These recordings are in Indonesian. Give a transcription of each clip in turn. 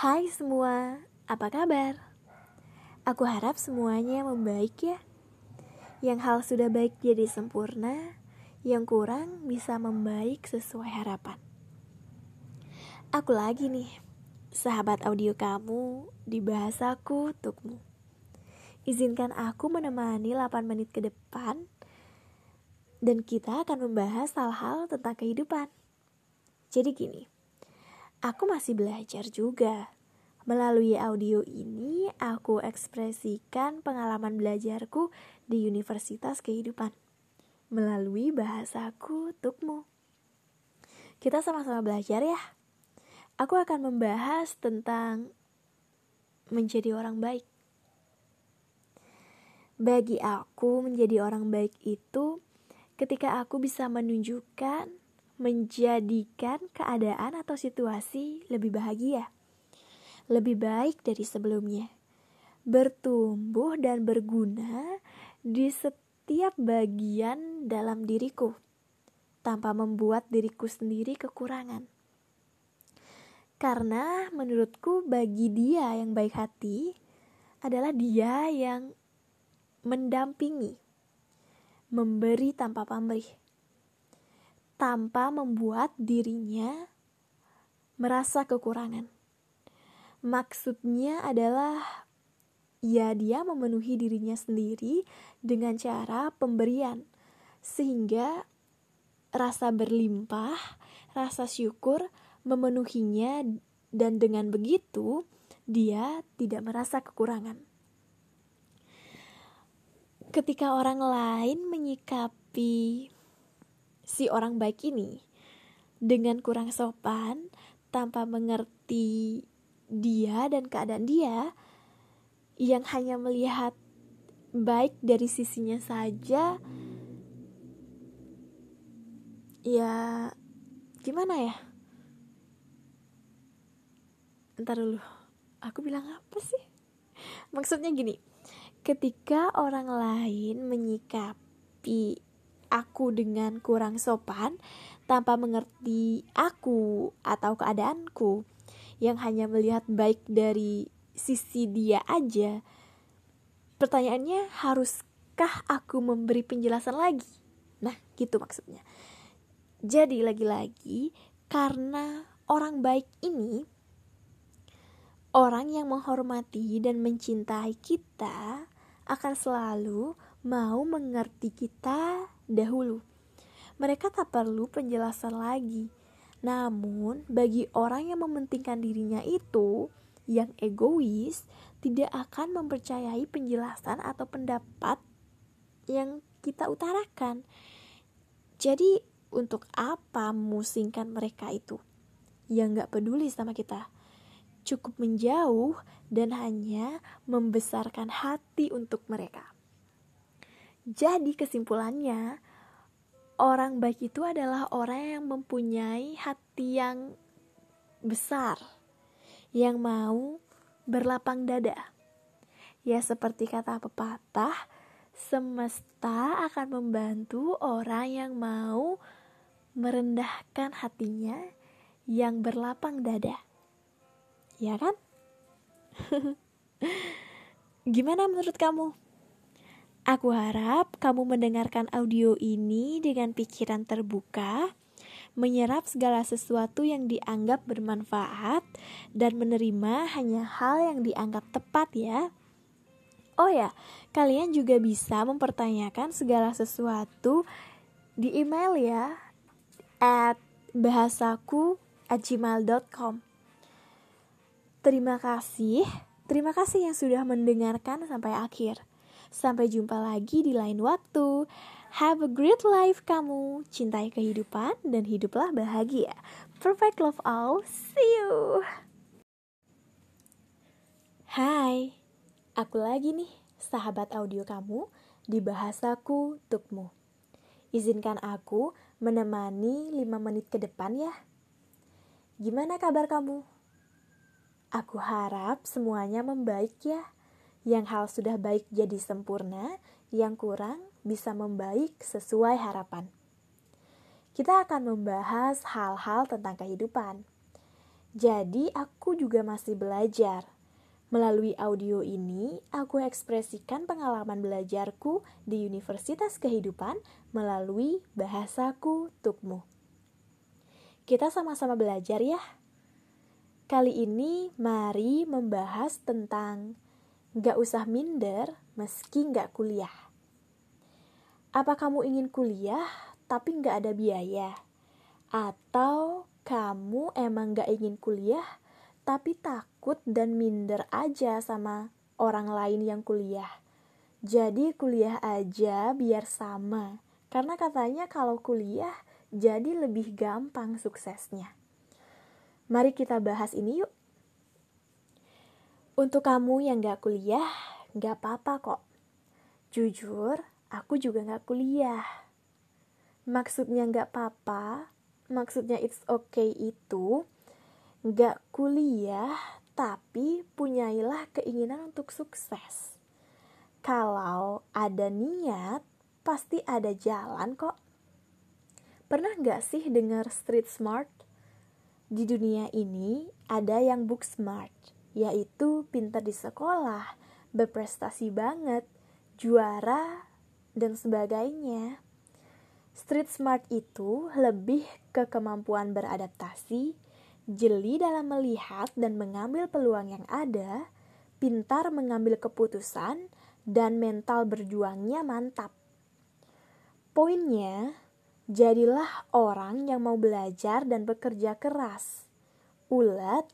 Hai semua, apa kabar? Aku harap semuanya membaik ya. Yang hal sudah baik jadi sempurna, yang kurang bisa membaik sesuai harapan. Aku lagi nih, sahabat audio kamu di bahasaku untukmu. Izinkan aku menemani 8 menit ke depan dan kita akan membahas hal-hal tentang kehidupan. Jadi gini, aku masih belajar juga. Melalui audio ini, aku ekspresikan pengalaman belajarku di Universitas Kehidupan. Melalui bahasaku untukmu. Kita sama-sama belajar ya. Aku akan membahas tentang menjadi orang baik. Bagi aku, menjadi orang baik itu ketika aku bisa menunjukkan menjadikan keadaan atau situasi lebih bahagia, lebih baik dari sebelumnya, bertumbuh dan berguna di setiap bagian dalam diriku, tanpa membuat diriku sendiri kekurangan. Karena menurutku, bagi dia yang baik hati adalah dia yang mendampingi, memberi tanpa pamrih tanpa membuat dirinya merasa kekurangan. Maksudnya adalah ya dia memenuhi dirinya sendiri dengan cara pemberian sehingga rasa berlimpah, rasa syukur memenuhinya dan dengan begitu dia tidak merasa kekurangan. Ketika orang lain menyikapi si orang baik ini. Dengan kurang sopan tanpa mengerti dia dan keadaan dia yang hanya melihat baik dari sisinya saja ya gimana ya? Ntar dulu aku bilang apa sih? Maksudnya gini ketika orang lain menyikapi aku dengan kurang sopan tanpa mengerti aku atau keadaanku yang hanya melihat baik dari sisi dia aja. Pertanyaannya, haruskah aku memberi penjelasan lagi? Nah, gitu maksudnya. Jadi lagi-lagi karena orang baik ini orang yang menghormati dan mencintai kita akan selalu mau mengerti kita dahulu. Mereka tak perlu penjelasan lagi. Namun, bagi orang yang mementingkan dirinya itu, yang egois, tidak akan mempercayai penjelasan atau pendapat yang kita utarakan. Jadi, untuk apa memusingkan mereka itu? Yang gak peduli sama kita. Cukup menjauh dan hanya membesarkan hati untuk mereka. Jadi kesimpulannya, orang baik itu adalah orang yang mempunyai hati yang besar, yang mau berlapang dada. Ya seperti kata pepatah, semesta akan membantu orang yang mau merendahkan hatinya yang berlapang dada. Ya kan? Gimana menurut kamu? Aku harap kamu mendengarkan audio ini dengan pikiran terbuka, menyerap segala sesuatu yang dianggap bermanfaat, dan menerima hanya hal yang dianggap tepat, ya. Oh ya, kalian juga bisa mempertanyakan segala sesuatu di email ya, at bahasaku at. Terima kasih, terima kasih yang sudah mendengarkan sampai akhir. Sampai jumpa lagi di lain waktu. Have a great life kamu. Cintai kehidupan dan hiduplah bahagia. Perfect love all. See you. Hai, aku lagi nih, sahabat audio kamu di bahasaku untukmu. Izinkan aku menemani 5 menit ke depan ya. Gimana kabar kamu? Aku harap semuanya membaik ya yang hal sudah baik jadi sempurna, yang kurang bisa membaik sesuai harapan. Kita akan membahas hal-hal tentang kehidupan. Jadi, aku juga masih belajar. Melalui audio ini, aku ekspresikan pengalaman belajarku di Universitas Kehidupan melalui bahasaku Tukmu. Kita sama-sama belajar ya. Kali ini, mari membahas tentang gak usah minder meski gak kuliah. Apa kamu ingin kuliah tapi gak ada biaya? Atau kamu emang gak ingin kuliah tapi takut dan minder aja sama orang lain yang kuliah. Jadi kuliah aja biar sama. Karena katanya kalau kuliah jadi lebih gampang suksesnya. Mari kita bahas ini yuk. Untuk kamu yang gak kuliah, gak apa-apa kok. Jujur, aku juga gak kuliah. Maksudnya gak apa-apa, maksudnya it's okay itu Gak kuliah, tapi punyailah keinginan untuk sukses. Kalau ada niat, pasti ada jalan kok. Pernah gak sih dengar street smart? Di dunia ini ada yang book smart, yaitu pintar di sekolah, berprestasi banget, juara, dan sebagainya. Street smart itu lebih ke kemampuan beradaptasi, jeli dalam melihat dan mengambil peluang yang ada, pintar mengambil keputusan, dan mental berjuangnya mantap. Poinnya, jadilah orang yang mau belajar dan bekerja keras, ulet,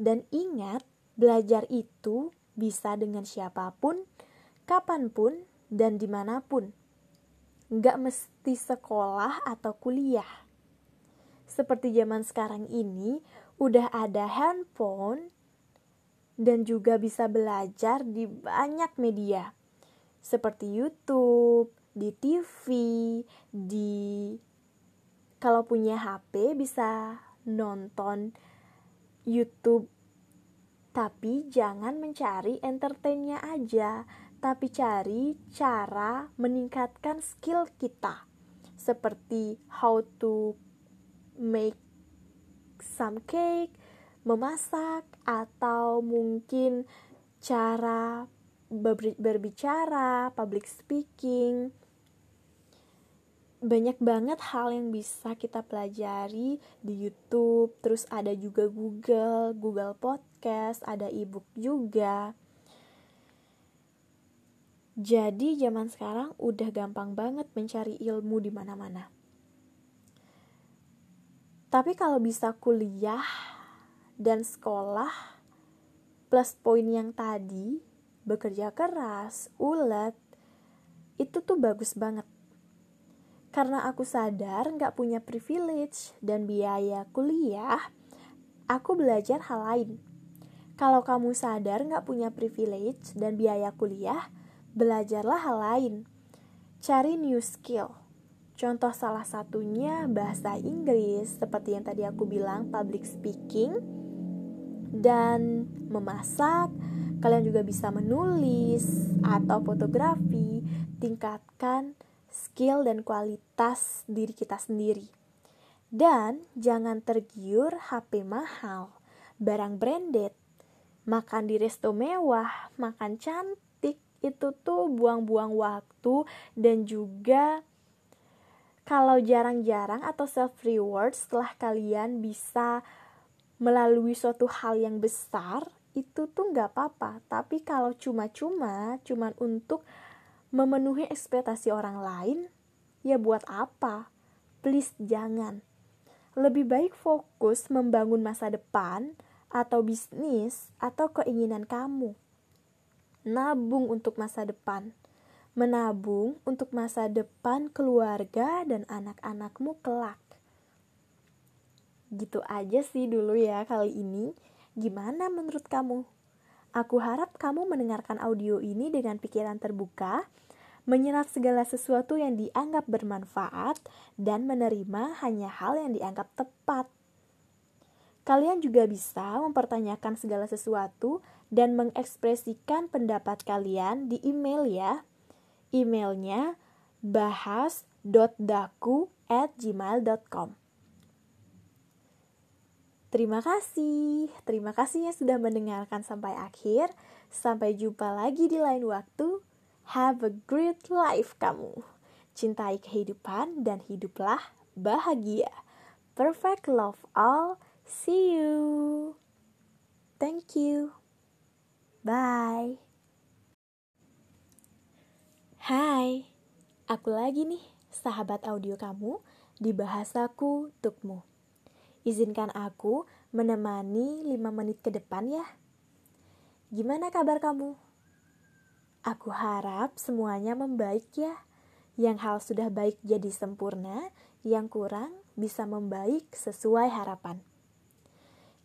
dan ingat belajar itu bisa dengan siapa pun, kapan pun, dan di mana pun. Gak mesti sekolah atau kuliah seperti zaman sekarang ini udah ada handphone dan juga bisa belajar di banyak media seperti YouTube, di TV, di kalau punya HP bisa nonton YouTube tapi jangan mencari entertainnya aja, tapi cari cara meningkatkan skill kita. Seperti how to make some cake, memasak, atau mungkin cara berbicara, public speaking. Banyak banget hal yang bisa kita pelajari di YouTube, terus ada juga Google, Google Podcast, ada ebook juga. Jadi zaman sekarang udah gampang banget mencari ilmu di mana-mana. Tapi kalau bisa kuliah dan sekolah plus poin yang tadi, bekerja keras, ulet, itu tuh bagus banget. Karena aku sadar nggak punya privilege dan biaya kuliah, aku belajar hal lain. Kalau kamu sadar nggak punya privilege dan biaya kuliah, belajarlah hal lain. Cari new skill Contoh salah satunya bahasa Inggris, seperti yang tadi aku bilang, public speaking dan memasak. Kalian juga bisa menulis atau fotografi, tingkatkan skill dan kualitas diri kita sendiri. Dan jangan tergiur HP mahal, barang branded, makan di resto mewah, makan cantik, itu tuh buang-buang waktu dan juga kalau jarang-jarang atau self reward setelah kalian bisa melalui suatu hal yang besar itu tuh nggak apa-apa. Tapi kalau cuma-cuma cuman untuk memenuhi ekspektasi orang lain ya buat apa? Please jangan. Lebih baik fokus membangun masa depan atau bisnis atau keinginan kamu nabung untuk masa depan menabung untuk masa depan keluarga dan anak-anakmu kelak. Gitu aja sih dulu ya kali ini. Gimana menurut kamu? Aku harap kamu mendengarkan audio ini dengan pikiran terbuka, menyerap segala sesuatu yang dianggap bermanfaat, dan menerima hanya hal yang dianggap tepat. Kalian juga bisa mempertanyakan segala sesuatu dan mengekspresikan pendapat kalian di email ya Emailnya bahas.daku at gmail.com Terima kasih, terima kasih yang sudah mendengarkan sampai akhir. Sampai jumpa lagi di lain waktu. Have a great life kamu. Cintai kehidupan dan hiduplah bahagia. Perfect love all. See you. Thank you. Bye. Hai, aku lagi nih, sahabat audio kamu di bahasaku untukmu. Izinkan aku menemani 5 menit ke depan ya. Gimana kabar kamu? Aku harap semuanya membaik ya. Yang hal sudah baik jadi sempurna, yang kurang bisa membaik sesuai harapan.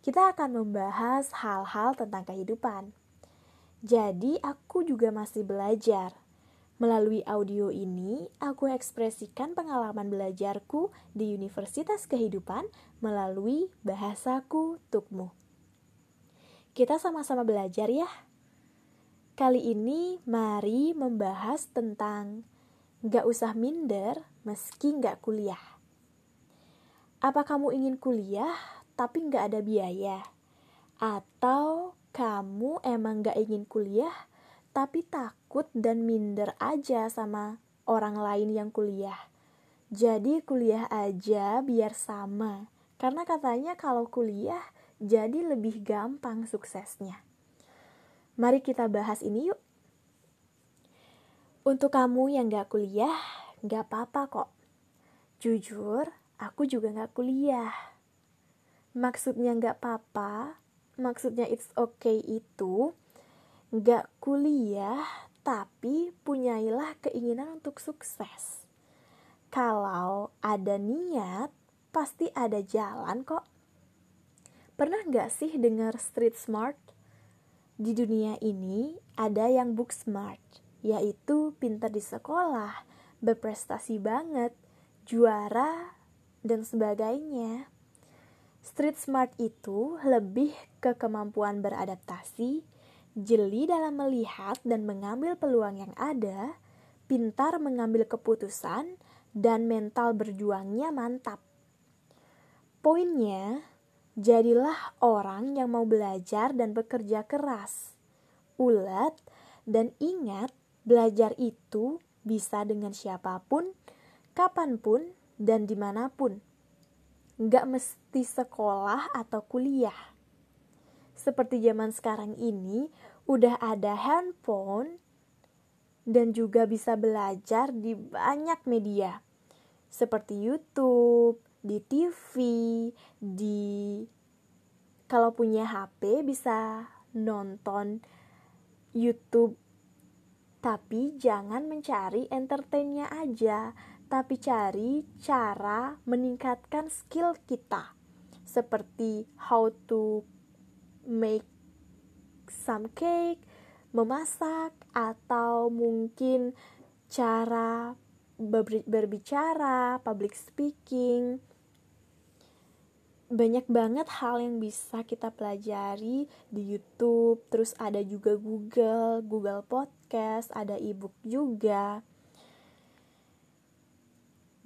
Kita akan membahas hal-hal tentang kehidupan. Jadi aku juga masih belajar Melalui audio ini, aku ekspresikan pengalaman belajarku di Universitas Kehidupan melalui bahasaku tukmu. Kita sama-sama belajar ya. Kali ini mari membahas tentang gak usah minder meski gak kuliah. Apa kamu ingin kuliah tapi gak ada biaya? Atau kamu emang gak ingin kuliah tapi takut dan minder aja sama orang lain yang kuliah. Jadi kuliah aja biar sama. Karena katanya kalau kuliah jadi lebih gampang suksesnya. Mari kita bahas ini yuk. Untuk kamu yang gak kuliah, gak apa-apa kok. Jujur, aku juga gak kuliah. Maksudnya gak apa-apa, maksudnya it's okay itu, Gak kuliah, tapi punyailah keinginan untuk sukses. Kalau ada niat, pasti ada jalan kok. Pernah gak sih dengar street smart? Di dunia ini ada yang book smart, yaitu pintar di sekolah, berprestasi banget, juara, dan sebagainya. Street smart itu lebih ke kemampuan beradaptasi, jeli dalam melihat dan mengambil peluang yang ada, pintar mengambil keputusan, dan mental berjuangnya mantap. Poinnya, jadilah orang yang mau belajar dan bekerja keras, ulet, dan ingat belajar itu bisa dengan siapa pun, kapan pun, dan di mana pun. Gak mesti sekolah atau kuliah. Seperti zaman sekarang ini udah ada handphone dan juga bisa belajar di banyak media. Seperti YouTube, di TV, di kalau punya HP bisa nonton YouTube. Tapi jangan mencari entertainnya aja, tapi cari cara meningkatkan skill kita. Seperti how to make some cake, memasak, atau mungkin cara berbicara, public speaking. Banyak banget hal yang bisa kita pelajari di YouTube, terus ada juga Google, Google Podcast, ada ebook juga.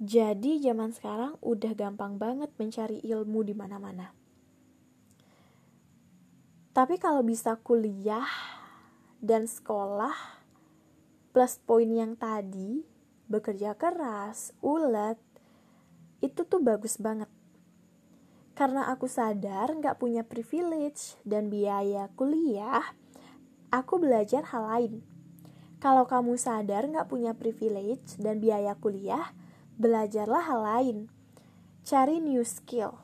Jadi zaman sekarang udah gampang banget mencari ilmu di mana-mana. Tapi kalau bisa kuliah dan sekolah plus poin yang tadi, bekerja keras, ulet, itu tuh bagus banget. Karena aku sadar nggak punya privilege dan biaya kuliah, aku belajar hal lain. Kalau kamu sadar nggak punya privilege dan biaya kuliah, belajarlah hal lain. Cari new skill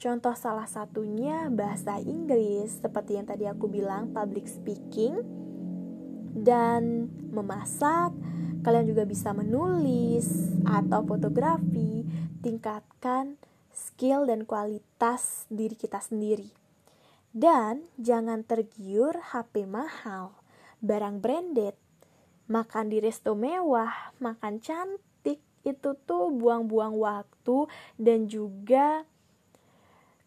Contoh salah satunya bahasa Inggris, seperti yang tadi aku bilang, public speaking dan memasak. Kalian juga bisa menulis atau fotografi, tingkatkan skill dan kualitas diri kita sendiri. Dan jangan tergiur HP mahal, barang branded, makan di resto mewah, makan cantik, itu tuh buang-buang waktu dan juga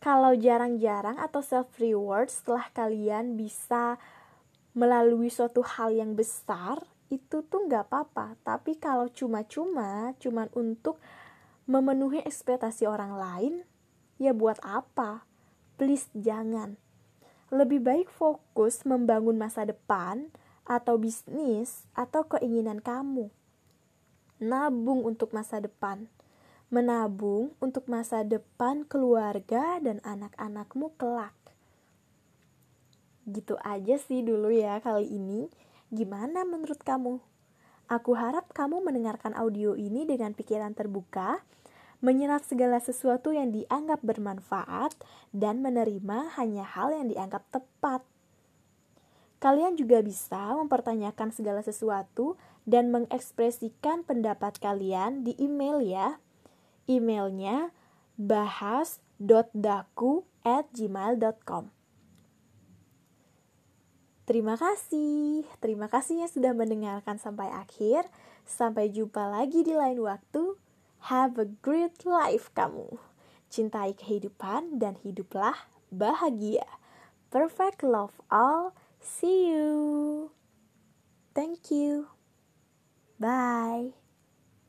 kalau jarang-jarang atau self reward setelah kalian bisa melalui suatu hal yang besar itu tuh nggak apa-apa tapi kalau cuma-cuma cuman untuk memenuhi ekspektasi orang lain ya buat apa please jangan. Lebih baik fokus membangun masa depan atau bisnis atau keinginan kamu. Nabung untuk masa depan. Menabung untuk masa depan keluarga dan anak-anakmu kelak. Gitu aja sih dulu ya kali ini. Gimana menurut kamu? Aku harap kamu mendengarkan audio ini dengan pikiran terbuka menyerap segala sesuatu yang dianggap bermanfaat, dan menerima hanya hal yang dianggap tepat. Kalian juga bisa mempertanyakan segala sesuatu dan mengekspresikan pendapat kalian di email ya. Emailnya bahas.daku at gmail.com Terima kasih, terima kasih yang sudah mendengarkan sampai akhir. Sampai jumpa lagi di lain waktu. Have a great life kamu. Cintai kehidupan dan hiduplah bahagia. Perfect love all. See you. Thank you. Bye.